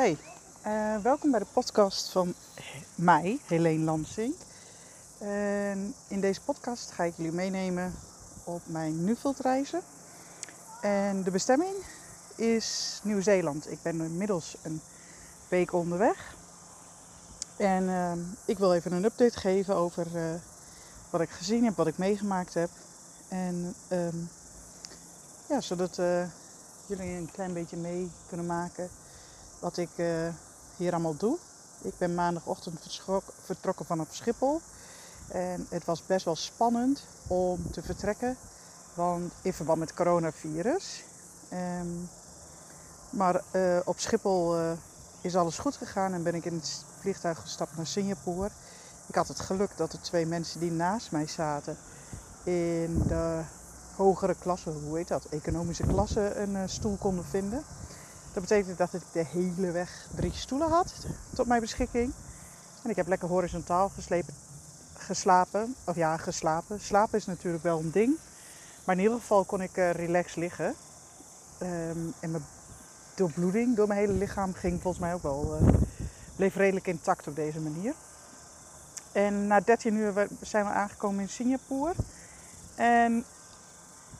Hey, uh, welkom bij de podcast van mij, Helene Lansing. In deze podcast ga ik jullie meenemen op mijn Nufeld-reizen. En de bestemming is Nieuw-Zeeland. Ik ben inmiddels een week onderweg. En uh, ik wil even een update geven over uh, wat ik gezien heb, wat ik meegemaakt heb. En um, ja, zodat jullie een klein beetje mee kunnen maken wat ik uh, hier allemaal doe. Ik ben maandagochtend vertrokken vanaf Schiphol. En het was best wel spannend om te vertrekken. Want in verband met coronavirus. Um, maar uh, op Schiphol uh, is alles goed gegaan en ben ik in het vliegtuig gestapt naar Singapore. Ik had het geluk dat er twee mensen die naast mij zaten in de hogere klasse, hoe heet dat, economische klasse, een stoel konden vinden. Dat betekent dat ik de hele weg drie stoelen had tot mijn beschikking. En ik heb lekker horizontaal geslapen. Of ja, geslapen. Slapen is natuurlijk wel een ding. Maar in ieder geval kon ik uh, relaxed liggen. Um, en mijn doorbloeding door mijn hele lichaam ging volgens mij ook wel... Uh, bleef redelijk intact op deze manier. En na 13 uur zijn we aangekomen in Singapore. En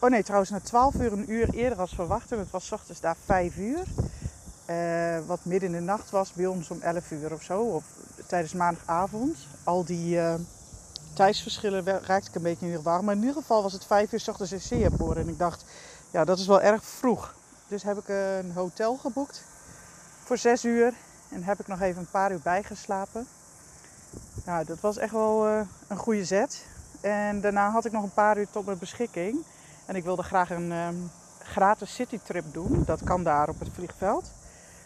Oh nee, trouwens, na 12 uur, een uur eerder als verwacht. En het was ochtends daar 5 uur. Uh, wat midden in de nacht was, bij ons om 11 uur of zo. Of tijdens maandagavond. Al die uh, tijdsverschillen raakte ik een beetje in de war. Maar in ieder geval was het 5 uur ochtends in Singapore. En ik dacht, ja, dat is wel erg vroeg. Dus heb ik een hotel geboekt voor 6 uur. En heb ik nog even een paar uur bijgeslapen. Nou, dat was echt wel uh, een goede zet. En daarna had ik nog een paar uur tot mijn beschikking. En ik wilde graag een um, gratis citytrip doen. Dat kan daar op het vliegveld.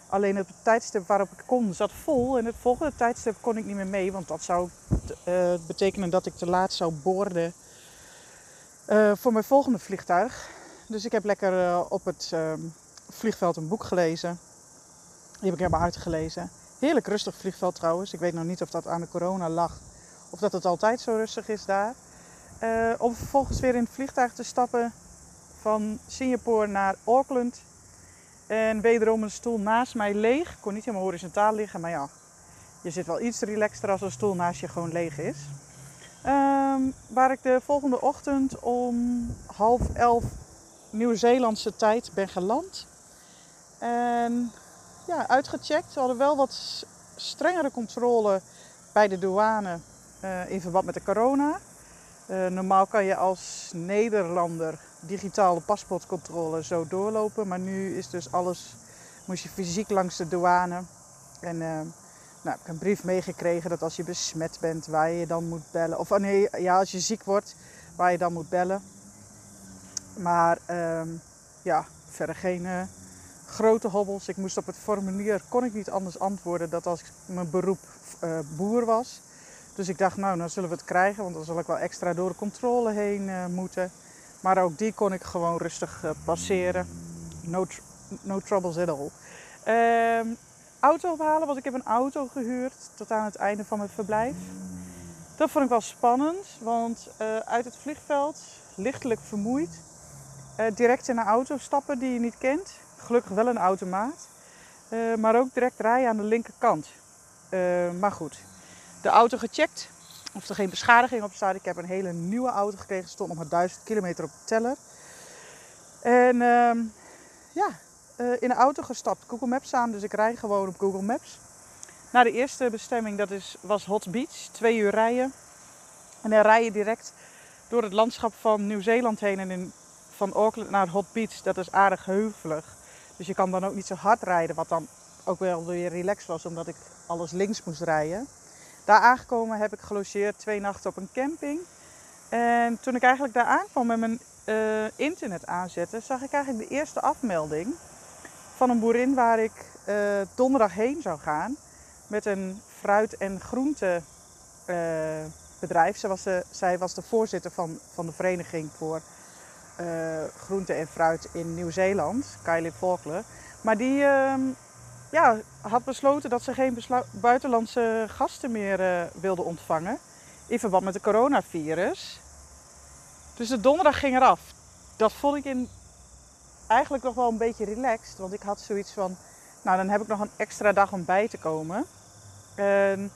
Alleen het tijdstip waarop ik kon zat vol. En het volgende tijdstip kon ik niet meer mee. Want dat zou uh, betekenen dat ik te laat zou boorden uh, voor mijn volgende vliegtuig. Dus ik heb lekker uh, op het ehm, vliegveld een boek gelezen. Die heb ik helemaal uitgelezen. Heerlijk rustig vliegveld trouwens. Ik weet nog niet of dat aan de corona lag. Of dat het altijd zo rustig is daar. Om vervolgens weer in het vliegtuig te stappen van Singapore naar Auckland. En wederom een stoel naast mij leeg. Ik kon niet helemaal horizontaal liggen, maar ja, je zit wel iets relaxter als een stoel naast je gewoon leeg is. Um, waar ik de volgende ochtend om half elf Nieuw-Zeelandse tijd ben geland. En ja, uitgecheckt. Ze hadden wel wat strengere controle bij de douane uh, in verband met de corona. Uh, normaal kan je als Nederlander digitale paspoortcontrole zo doorlopen. Maar nu is dus alles, moest je fysiek langs de douane. En uh, nou, ik heb een brief meegekregen dat als je besmet bent, waar je dan moet bellen. Of oh nee, ja, als je ziek wordt, waar je dan moet bellen. Maar uh, ja, verder geen uh, grote hobbels. Ik moest op het formulier, kon ik niet anders antwoorden dat als mijn beroep boer was. Dus ik dacht, nou, dan zullen we het krijgen, want dan zal ik wel extra door de controle heen moeten. Maar ook die kon ik gewoon rustig uh, passeren. No, tr no troubles at all. Uh, auto ophalen, want ik heb een auto gehuurd tot aan het einde van mijn verblijf. Dat vond ik wel spannend, want uh, uit het vliegveld, lichtelijk vermoeid, direct in een auto stappen die je niet kent. Gelukkig wel een automaat. maar ook direct rijden aan de linkerkant. maar goed, de auto gecheckt of er geen beschadiging op staat. Ik heb een hele nieuwe auto gekregen, stond nog maar 1000 kilometer op de teller. En uh, ja, uh, in de auto gestapt, Google Maps aan, dus ik rij gewoon op Google Maps. Naar de eerste bestemming, dat is, was Hot Beach, twee uur rijden. En dan rij je direct door het landschap van Nieuw-Zeeland heen en in, van Auckland naar Hot Beach. Dat is aardig heuvelig. Dus je kan dan ook niet zo hard rijden, wat dan ook wel weer relaxed was, omdat ik alles links moest rijden. Daar aangekomen heb ik gelogeerd twee nachten op een camping. En toen ik eigenlijk daar aankwam met mijn uh, internet aanzetten, zag ik eigenlijk de eerste afmelding van een boerin waar ik uh, donderdag heen zou gaan. Met een fruit- en groentebedrijf. Uh, zij, was de, zij was de voorzitter van, van de vereniging voor groente en fruit in Nieuw-Zeeland, Kylie Faulkner. Maar die ehm, ja, had besloten dat ze geen buitenlandse gasten meer uh, wilde ontvangen. In verband met het coronavirus. Dus de donderdag ging eraf. Dat vond ik in, eigenlijk nog wel een beetje relaxed. Want ik had zoiets van, Nou, dan heb ik nog een extra dag om bij te komen. En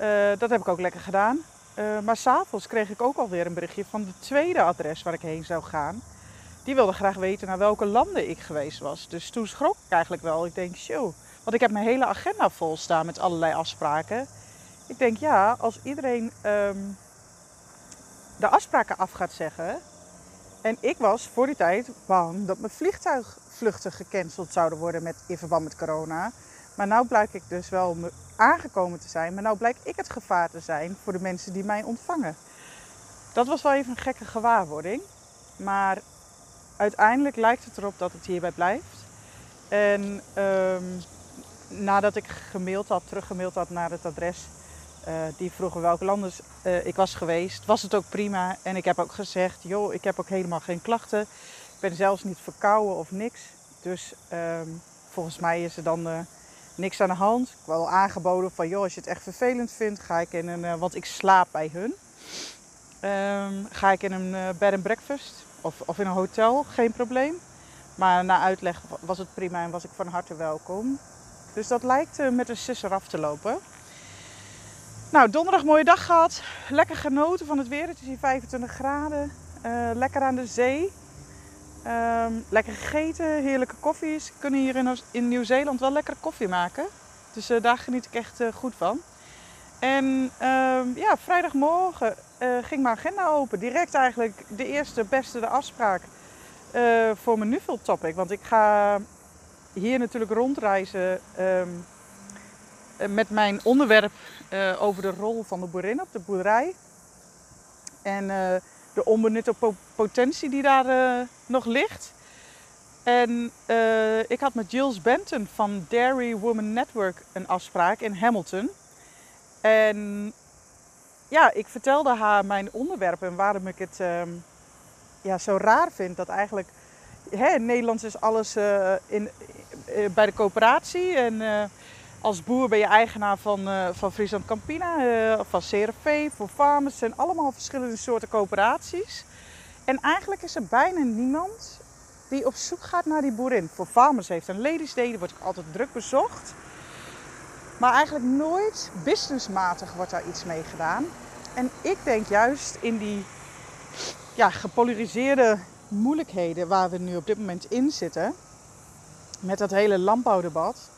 uh, dat heb ik ook lekker gedaan. Uh, maar s'avonds kreeg ik ook alweer een berichtje van de tweede adres waar ik heen zou gaan. Die wilde graag weten naar welke landen ik geweest was. Dus toen schrok ik eigenlijk wel. Ik denk, show. Want ik heb mijn hele agenda vol staan met allerlei afspraken. Ik denk, ja, als iedereen um, de afspraken af gaat zeggen. En ik was voor die tijd bang dat mijn vliegtuigvluchten gecanceld zouden worden met, in verband met corona. Maar nu blijkt ik dus wel aangekomen te zijn. Maar nu blijkt ik het gevaar te zijn voor de mensen die mij ontvangen. Dat was wel even een gekke gewaarwording. Maar uiteindelijk lijkt het erop dat het hierbij blijft. En um, nadat ik gemaild had, teruggemaild had naar het adres, uh, die vroegen welke landen uh, ik was geweest, was het ook prima. En ik heb ook gezegd, joh, ik heb ook helemaal geen klachten. Ik ben zelfs niet verkouden of niks. Dus um, volgens mij is er dan uh, niks aan de hand. Ik heb wel aangeboden van, joh, als je het echt vervelend vindt, ga ik in een, want ik slaap bij hun. Um, ga ik in een bed and breakfast of, of in een hotel, geen probleem. Maar na uitleg was het prima en was ik van harte welkom. Dus dat lijkt uh, met een sisser af te lopen. Nou, donderdag mooie dag gehad. Lekker genoten van het weer. Het is hier 25 graden. Uh, lekker aan de zee. Um, lekker gegeten, heerlijke koffies. Kunnen hier in, in Nieuw-Zeeland wel lekker koffie maken. Dus uh, daar geniet ik echt goed van. En um, ja, vrijdagmorgen ging mijn agenda open. Direct eigenlijk de eerste, beste de afspraak voor mijn Nuffield topic. Want ik ga hier natuurlijk rondreizen um, met mijn onderwerp uh, over de rol van de boerin op de boerderij. En uh, de onbenutte potentie die daar uh, nog ligt. En ik had met Jules Benton van Dairy Woman Network een afspraak in Hamilton. En ja, ik vertelde haar mijn onderwerp en waarom ik het um, ja, zo raar vind dat eigenlijk hè, in Nederland is alles in, bij de coöperatie. En uh, als boer ben je eigenaar van, van Friesland Campina, van CRV, voor farmers. Het zijn allemaal verschillende soorten coöperaties. En eigenlijk is er bijna niemand die op zoek gaat naar die boerin. Voor farmers heeft een ladies day, wordt ook altijd druk bezocht. Maar eigenlijk nooit businessmatig wordt daar iets mee gedaan. En ik denk juist in die ja, gepolariseerde moeilijkheden waar we nu op dit moment in zitten, met dat hele landbouwdebat,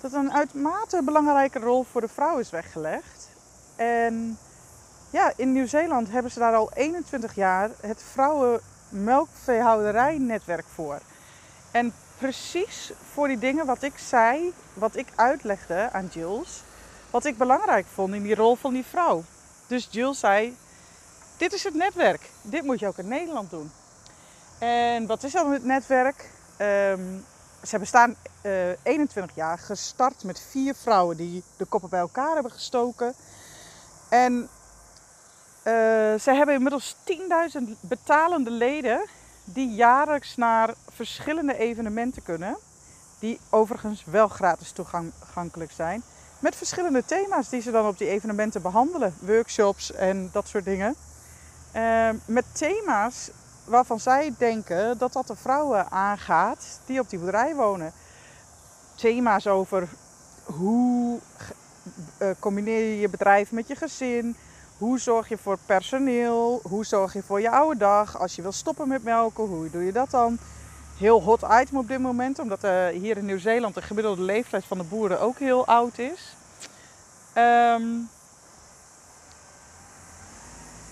dat een uitermate belangrijke rol voor de vrouw is weggelegd. En ja, in Nieuw-Zeeland hebben ze daar al 21 jaar het vrouwenmelkveehouderijnetwerk voor. En precies voor die dingen wat ik zei, wat ik uitlegde aan Jules, wat ik belangrijk vond in die rol van die vrouw. Dus Jules zei: Dit is het netwerk, dit moet je ook in Nederland doen. En wat is dan het netwerk? Um, ze bestaan uh, 21 jaar, gestart met vier vrouwen die de koppen bij elkaar hebben gestoken. En uh, ze hebben inmiddels 10.000 betalende leden die jaarlijks naar verschillende evenementen kunnen. Die overigens wel gratis toegankelijk zijn. Met verschillende thema's die ze dan op die evenementen behandelen. Workshops en dat soort dingen. Uh, met thema's waarvan zij denken dat dat de vrouwen aangaat die op die boerderij wonen. Thema's over hoe uh, combineer je je bedrijf met je gezin, hoe zorg je voor personeel, hoe zorg je voor je oude dag, als je wil stoppen met melken, hoe doe je dat dan? Heel hot item op dit moment, omdat uh, hier in Nieuw-Zeeland de gemiddelde leeftijd van de boeren ook heel oud is. Um,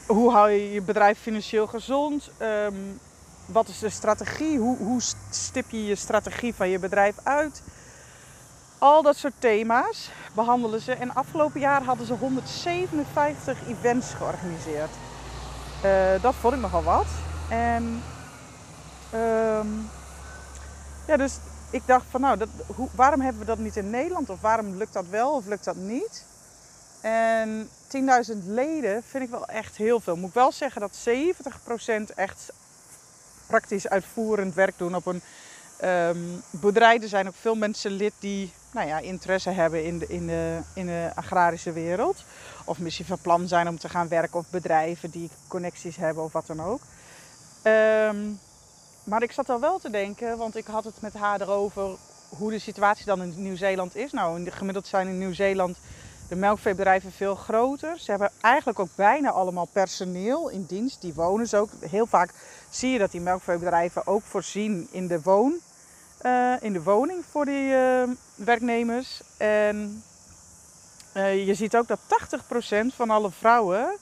hoe hou je je bedrijf financieel gezond? Um, wat is de strategie? Hoe, hoe stip je je strategie van je bedrijf uit? Al dat soort thema's behandelen ze. En afgelopen jaar hadden ze 157 events georganiseerd. Uh, dat vond ik nogal wat. En um, ja, dus ik dacht van nou, dat, hoe, waarom hebben we dat niet in Nederland? Of waarom lukt dat wel of lukt dat niet? En 10.000 leden vind ik wel echt heel veel. Moet ik wel zeggen dat 70% echt praktisch uitvoerend werk doen op een um, boerderij. Er zijn ook veel mensen lid die nou ja, interesse hebben in de, in, de, in de agrarische wereld. Of misschien van plan zijn om te gaan werken of bedrijven die connecties hebben of wat dan ook. Um, maar ik zat al wel te denken, want ik had het met haar erover hoe de situatie dan in Nieuw-Zeeland is. Nou, gemiddeld zijn in Nieuw-Zeeland de melkveebedrijven veel groter. Ze hebben eigenlijk ook bijna allemaal personeel in dienst. Die wonen ze ook. Heel vaak zie je dat die melkveebedrijven ook voorzien in de, woon, uh, in de woning voor die uh, werknemers. En uh, je ziet ook dat 80% van alle vrouwen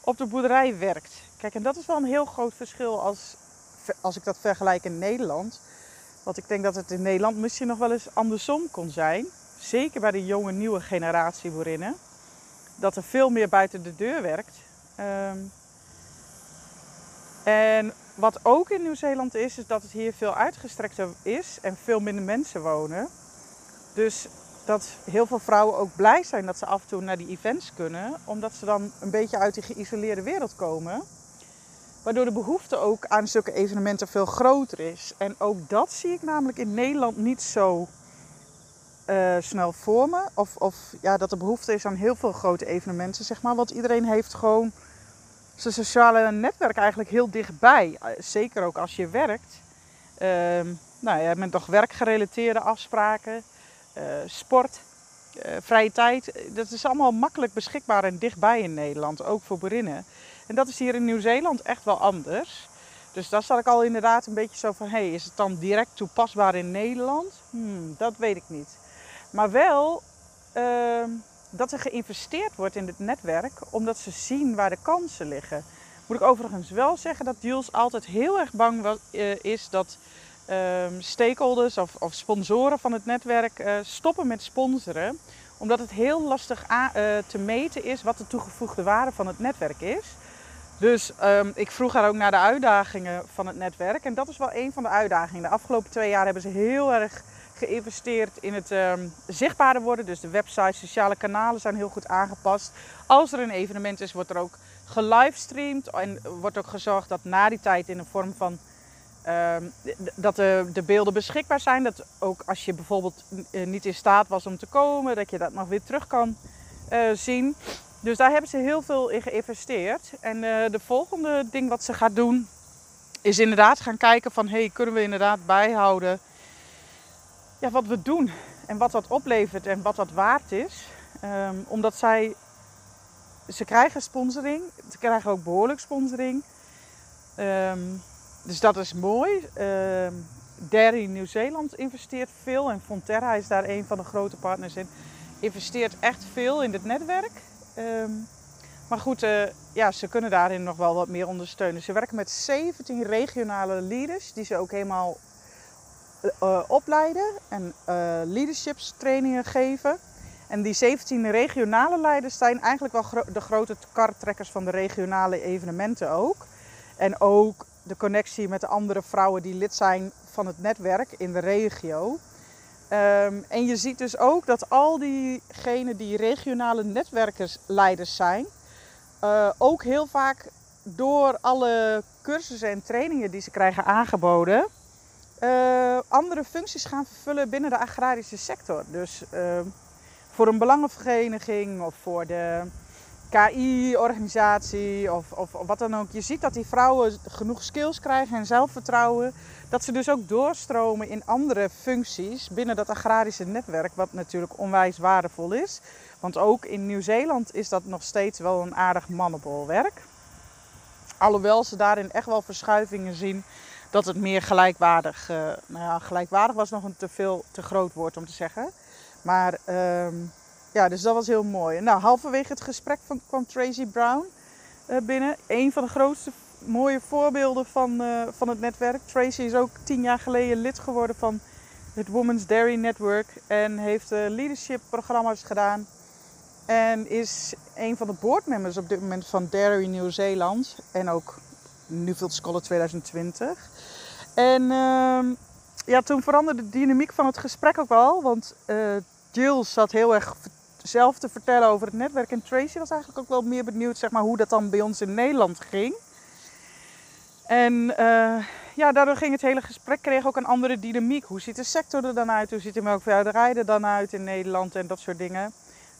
op de boerderij werkt. Kijk, en dat is wel een heel groot verschil als, als ik dat vergelijk in Nederland. Want ik denk dat het in Nederland misschien nog wel eens andersom kon zijn zeker bij de jonge nieuwe generatie boerinnen, dat er veel meer buiten de deur werkt. Um, en wat ook in Nieuw-Zeeland is, is dat het hier veel uitgestrekter is en veel minder mensen wonen. Dus dat heel veel vrouwen ook blij zijn dat ze af en toe naar die events kunnen, omdat ze dan een beetje uit die geïsoleerde wereld komen. Waardoor de behoefte ook aan zulke evenementen veel groter is. En ook dat zie ik namelijk in Nederland niet zo uh, snel vormen. Of, of ja, dat er behoefte is aan heel veel grote evenementen, zeg maar. Want iedereen heeft gewoon zijn sociale netwerk eigenlijk heel dichtbij. Eh, zeker ook als je werkt. Uh, nou, je hebt toch werkgerelateerde afspraken, uh, sport, vrije tijd. Dat is allemaal makkelijk beschikbaar en dichtbij in Nederland, ook voor boerinnen. En dat is hier in Nieuw-Zeeland echt wel anders. Dus daar zat ik al inderdaad een beetje zo van: hey, is het dan direct toepasbaar in Nederland? Hmm, dat weet ik niet. Maar wel uh, dat er geïnvesteerd wordt in het netwerk, omdat ze zien waar de kansen liggen. Moet ik overigens wel zeggen dat Jules altijd heel erg bang was, uh, is dat uh, stakeholders of, of, sponsoren van het netwerk uh, stoppen met sponsoren. Omdat het heel lastig eh, te meten is wat de toegevoegde waarde van het netwerk is. Dus um, ik vroeg haar ook naar de uitdagingen van het netwerk. En dat is wel een van de uitdagingen. De afgelopen twee jaar hebben ze heel erg geïnvesteerd in het um, zichtbaarder worden. Dus de website, sociale kanalen zijn heel goed aangepast. Als er een evenement is, wordt er ook gelivestreamd. En wordt ook gezorgd dat na die tijd in de vorm van um, dat de, de, beelden beschikbaar zijn. Dat ook als je bijvoorbeeld eh, niet in staat was om te komen, dat je dat nog weer terug kan uh, zien. Dus daar hebben ze heel veel in geïnvesteerd. En uh, de volgende ding wat ze gaat doen, is inderdaad gaan kijken van hey, kunnen we inderdaad bijhouden ja, wat we doen en wat dat oplevert en wat dat waard is. Um, omdat zij, ze krijgen sponsoring, ze krijgen ook behoorlijk sponsoring. Um, dus dat is mooi. Um, Derry Nieuw-Zeeland investeert veel en Fonterra is daar een van de grote partners in. Investeert echt veel in het netwerk. maar goed, uh, ja, ze kunnen daarin nog wel wat meer ondersteunen. Ze werken met 17 regionale leaders die ze ook helemaal uh, opleiden en uh, leadershipstrainingen geven. En die 17 regionale leiders zijn eigenlijk wel de grote kartrekkers van de regionale evenementen ook. En ook de connectie met de andere vrouwen die lid zijn van het netwerk in de regio. Um, en je ziet dus ook dat al diegenen die regionale netwerkersleiders zijn, ook heel vaak door alle cursussen en trainingen die ze krijgen aangeboden, uh, andere functies gaan vervullen binnen de agrarische sector. Dus uh, voor een belangenvereniging of voor de KI-organisatie of, of, of, wat dan ook. Je ziet dat die vrouwen genoeg skills krijgen en zelfvertrouwen. Dat ze dus ook doorstromen in andere functies binnen dat agrarische netwerk, wat natuurlijk onwijs waardevol is. Want ook in Nieuw-Zeeland is dat nog steeds wel een aardig mannenbolwerk. Alhoewel ze daarin echt wel verschuivingen zien dat het meer gelijkwaardig, uh, nou ja, gelijkwaardig was nog een te veel, te groot woord om te zeggen. Maar um, ja, dus dat was heel mooi. Nou, halverwege het gesprek kwam Tracy Brown uh, binnen. Een van de grootste mooie voorbeelden van, uh, van het netwerk. Tracy is ook tien jaar geleden lid geworden van het Women's Dairy Network. En heeft leadership programma's gedaan. En is een van de boardmembers op dit moment van Dairy Nieuw-Zeeland. En ook Newfield Scholar 2020. En uh, ja, toen veranderde de dynamiek van het gesprek ook wel. Want uh, Jill zat heel erg zelf te vertellen over het netwerk. En Tracy was eigenlijk ook wel meer benieuwd zeg maar, hoe dat dan bij ons in Nederland ging. En uh, ja, daardoor ging het hele gesprek kreeg ook een andere dynamiek. Hoe ziet de sector er dan uit? Hoe ziet de melkveehouderij er dan uit in Nederland en dat soort dingen.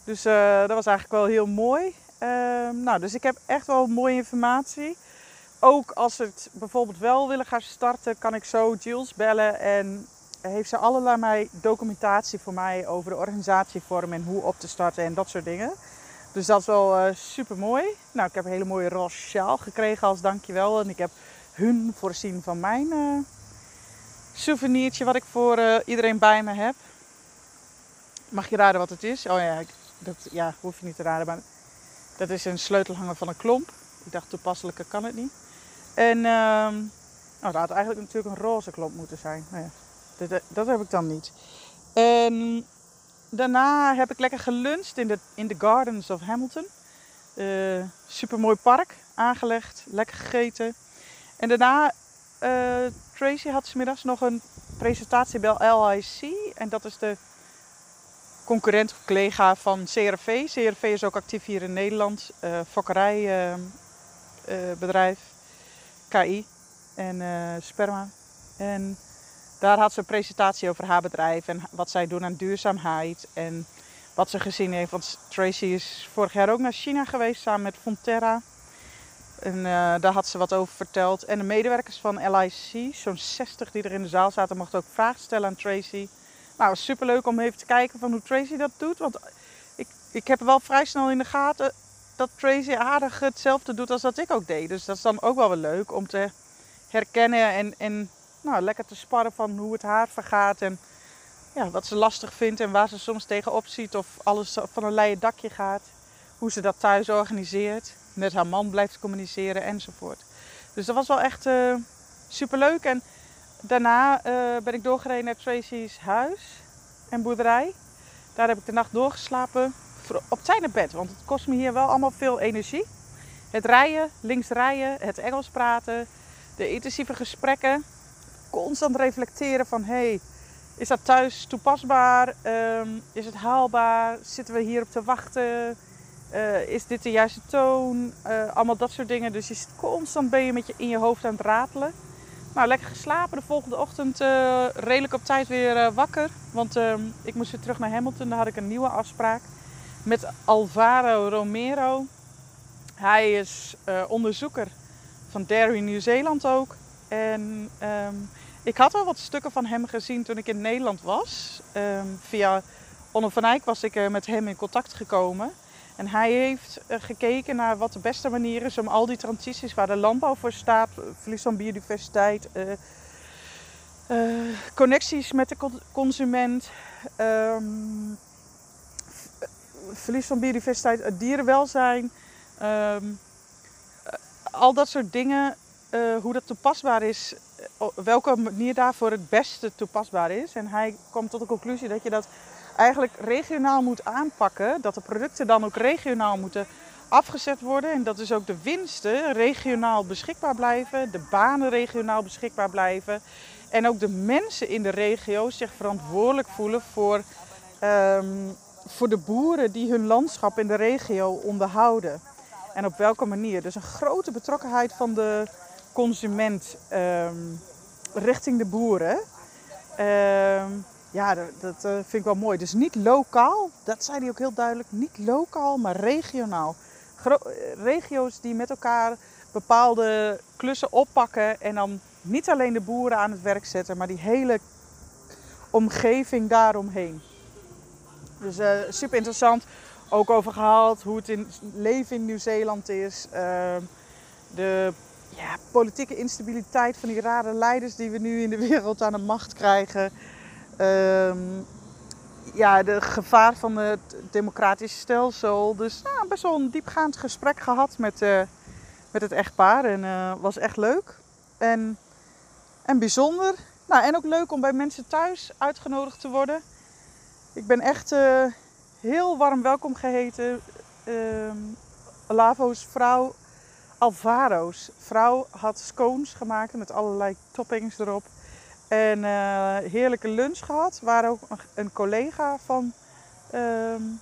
Dus uh, dat was eigenlijk wel heel mooi. Ehm, nou, dus ik heb echt wel mooie informatie ook als ze het bijvoorbeeld wel willen gaan starten, kan ik zo Jules bellen en heeft ze allerlei documentatie voor mij over de organisatievorm en hoe op te starten en dat soort dingen. Dus dat is wel uh, super mooi. Nou, ik heb een hele mooie roze sjaal gekregen als dankjewel. En ik heb hun voorzien van mijn uh, souvenirtje wat ik voor uh, iedereen bij me heb. Mag je raden wat het is? Oh ja, ik, dat ja, hoef je niet te raden. Maar dat is een sleutelhanger van een klomp. Ik dacht toepasselijker kan het niet. En uh, nou, dat had eigenlijk natuurlijk een roze klomp moeten zijn. Nou ja, dat, dat heb ik dan niet. En daarna heb ik lekker geluncht in de, in de Gardens of Hamilton. Super mooi park, aangelegd, lekker gegeten. En daarna, uh, Tracy had smiddags nog een presentatie bij LIC. En dat is de concurrent collega van CRV. CRV is ook actief hier in Nederland. Uh, fokkerijbedrijf, KI en sperma. En daar had ze een presentatie over haar bedrijf en wat zij doen aan duurzaamheid en wat ze gezien heeft. Want Tracy is vorig jaar ook naar China geweest samen met Fonterra. En uh, daar had ze wat over verteld. En de medewerkers van LIC, zo'n 60 die er in de zaal zaten, mochten ook vragen stellen aan Tracy. Nou, was superleuk om even te kijken van hoe Tracy dat doet. Want ik, ik heb wel vrij snel in de gaten dat Tracy aardig hetzelfde doet als dat ik ook deed. Dus dat is dan ook wel weer leuk om te herkennen en, en nou, lekker te sparren van hoe het haar vergaat. En ja, wat ze lastig vindt en waar ze soms tegenop ziet. Of alles van een leien dakje gaat. Hoe ze dat thuis organiseert. Met haar man blijft communiceren enzovoort. Dus dat was wel echt uh, superleuk. En daarna uh, ben ik doorgereden naar Tracy's huis en boerderij. Daar heb ik de nacht doorgeslapen. Op tijd naar bed, want het kost me hier wel allemaal veel energie. Het rijden, links rijden, het Engels praten, de intensieve gesprekken constant reflecteren van hey, is dat thuis toepasbaar? Um, is het haalbaar? Zitten we hierop te wachten? Uh, is dit de juiste toon? Uh, allemaal dat soort dingen. Dus je zit constant ben je met je in je hoofd aan het ratelen. Nou, lekker geslapen. De volgende ochtend uh, redelijk op tijd weer wakker. Want ehm, ik moest weer terug naar Hamilton. Daar had ik een nieuwe afspraak met Alvaro Romero. Hij is onderzoeker van Dairy Nieuw-Zeeland ook. En um, ik had al wat stukken van hem gezien toen ik in Nederland was. Um, via Onno van Eyck was ik uh, met hem in contact gekomen. En hij heeft uh, gekeken naar wat de beste manier is om al die transities waar de landbouw voor staat, verlies van biodiversiteit, connecties met de consument, um, verlies van biodiversiteit, dierenwelzijn, um, al dat soort dingen uh, hoe dat toepasbaar is, uh, welke manier daarvoor het beste toepasbaar is. En hij komt tot de conclusie dat je dat eigenlijk regionaal moet aanpakken. Dat de producten dan ook regionaal moeten afgezet worden. En dat dus ook de winsten regionaal beschikbaar blijven, de banen regionaal beschikbaar blijven. En ook de mensen in de regio zich verantwoordelijk voelen voor, um, voor de boeren die hun landschap in de regio onderhouden. En op welke manier. Dus een grote betrokkenheid van de consument um, richting de boeren. Um, ja, dat, uh, vind ik wel mooi. Dus niet lokaal, dat zei hij ook heel duidelijk. Niet lokaal, maar regionaal. Gro regio's die met elkaar bepaalde klussen oppakken en dan niet alleen de boeren aan het werk zetten, maar die hele omgeving daaromheen. Dus uh, super interessant. Ook over gehaald hoe het in, leven in Nieuw-Zeeland is. Uh, de ja, politieke instabiliteit van die rare leiders die we nu in de wereld aan de macht krijgen. Um, ja, de gevaar van het democratische stelsel. Dus nou, best wel een diepgaand gesprek gehad met, uh, met het echtpaar. En uh, was echt leuk. En, en bijzonder. Nou, en ook leuk om bij mensen thuis uitgenodigd te worden. Ik ben echt uh, heel warm welkom geheten. Uh, Lavo's vrouw Alvaro's vrouw had scones gemaakt met allerlei toppings erop. En uh, heerlijke lunch gehad. Waar ook een collega van um,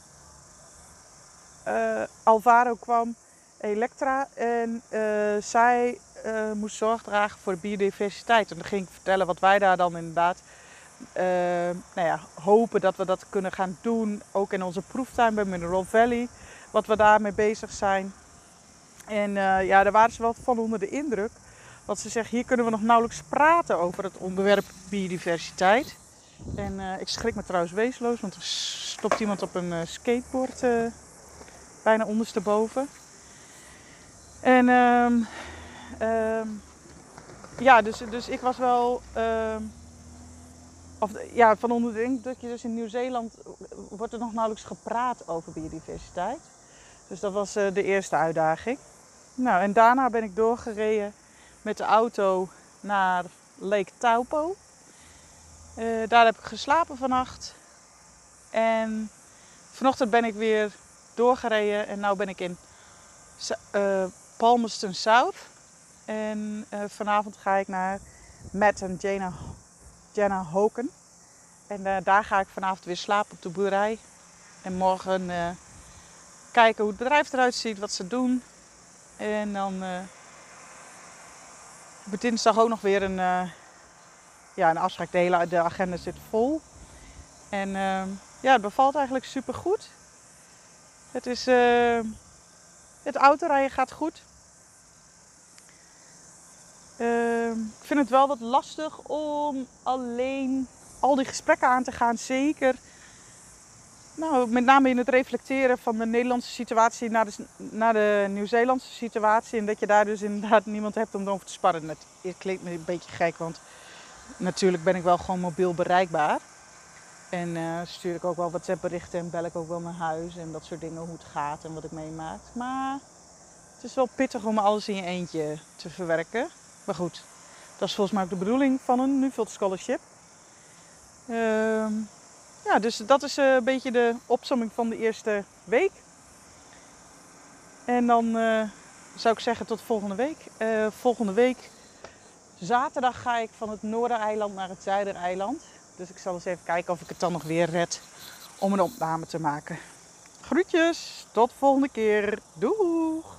uh, Alvaro kwam, Elektra. En zij moest zorg dragen voor biodiversiteit. En dan ging ik vertellen wat wij daar dan inderdaad nou ja, hopen dat we dat kunnen gaan doen. Ook in onze proeftuin bij Mineral Valley. Wat we daarmee bezig zijn. En uh, ja, daar waren ze wel van onder de indruk. Want ze zeggen, hier kunnen we nog nauwelijks praten over het onderwerp biodiversiteit. En eh, ik schrik me trouwens weesloos, want er stopt iemand op een eh, skateboard bijna ondersteboven. En um, ja, dus, dus ik was wel. Uh, of, ja, van onder de indruk je dus in Nieuw-Zeeland wordt er nog nauwelijks gepraat over biodiversiteit. Dus dat was uh, de eerste uitdaging. Nou, en daarna ben ik doorgereden met de auto naar Lake Taupo. Uh, daar heb ik geslapen vannacht. En vanochtend ben ik weer doorgereden en nu ben ik in uh, Palmerston South. En vanavond ga ik naar Matt en Jenna Hoken. En uh, daar ga ik vanavond weer slapen op de boerderij. En morgen uh, kijken hoe het bedrijf eruit ziet, wat ze doen. En dan heb ik dinsdag ook nog weer een, ja, een afspraak. De hele de agenda zit vol. En ja, het bevalt eigenlijk super goed. Het is. het autorijden gaat goed. Uh, ik vind het wel wat lastig om alleen al die gesprekken aan te gaan. Zeker, nou, met name in het reflecteren van de Nederlandse situatie naar de, naar de Nieuw-Zeelandse situatie. En dat je daar dus inderdaad niemand hebt om over te sparren. Het klinkt me een beetje gek, want natuurlijk ben ik wel gewoon mobiel bereikbaar. En uh, stuur ik ook wel WhatsApp berichten en bel ik ook wel naar huis en dat soort dingen, hoe het gaat en wat ik meemaak. Maar het is wel pittig om alles in je eentje te verwerken. Maar goed, dat is volgens mij ook de bedoeling van een Nuffield Scholarship. Uh, ja, dus dat is een beetje de opzomming van de eerste week. En dan uh, zou ik zeggen tot volgende week. Uh, volgende week zaterdag ga ik van het Noordereiland naar het Zuidereiland. Dus ik zal eens even kijken of ik het dan nog weer red om een opname te maken. Groetjes, tot volgende keer. Doeg!